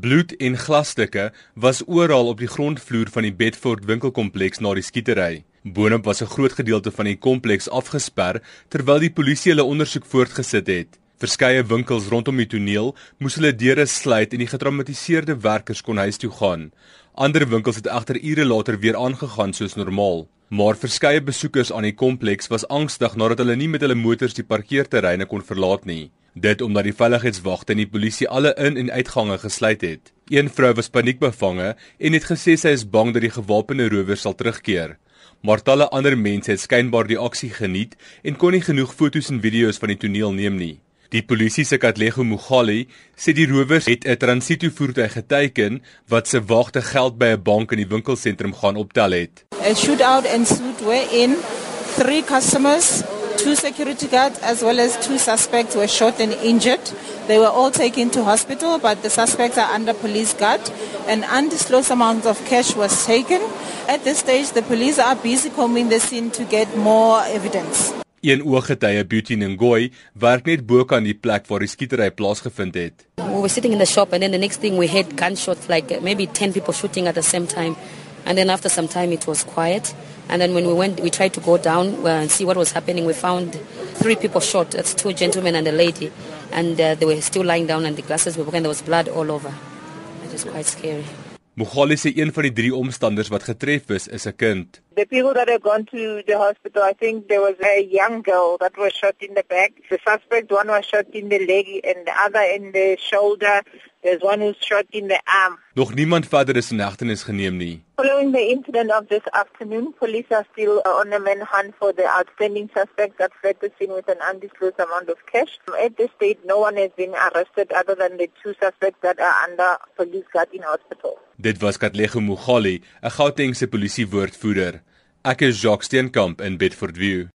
Bloed en glasstukke was oral op die grondvloer van die Bedford winkelkompleks na die skietery. Boonop was 'n groot gedeelte van die kompleks afgesper terwyl die polisie hulle ondersoek voortgesit het. Verskeie winkels rondom die toneel moes hulle deure sluit en die getraumatiseerde werkers kon huis toe gaan. Ander winkels het egter ure later weer aangegaan soos normaal. Maar verskeie besoekers aan die kompleks was angstig nadat hulle nie met hulle motors die parkeerterreine kon verlaat nie. Dit omdat die veiligheidswagte en die polisie alle in- en uitgange gesluit het. Een vrou was paniekbevange en het gesê sy is bang dat die gewapende rowers sal terugkeer. Maar talle ander mense het skynbaar die aksie geniet en kon nie genoeg foto's en video's van die toneel neem nie. Die polisie se Katlego Mugali sê die rowers het 'n transito voertuig geteken wat se wagte geld by 'n bank in die winkelsentrum gaan optel het. A shootout ensued wherein three customers Two security guards as well as two suspects were shot and injured. They were all taken to hospital, but the suspects are under police guard. An undisclosed amount of cash was taken. At this stage, the police are busy combing the scene to get more evidence. Een ooggetuie, Beauty Ngoy, werk net bo kan die plek waar die skietery plaasgevind het. We were sitting in the shop and then the next thing we heard gunshots like maybe 10 people shooting at the same time. And then after some time it was quiet. And then when we went, we tried to go down and see what was happening. We found three people shot. That's two gentlemen and a lady. And uh, they were still lying down and the glasses were broken. There was blood all over. It was quite scary. Mugali sê een van die drie omstanders wat getref is, is 'n kind. The people that have gone to the hospital, I think there was a young girl that was shot in the back. The suspect one was shot in the leg and the other in the shoulder. There's one who's shot in the arm. Nog niemand verder is in hegtenis geneem nie. Following the incident of this afternoon, police are still on a manhunt for the outstanding suspect that fled the scene with an undisclosed amount of cash. At this stage, no one has been arrested other than the two suspects that are under police guard in hospital. Dit was Katlego Mugali, 'n Gautengse polisiewoordvoerder. Ek is Jacques Steenkamp in Bedford View.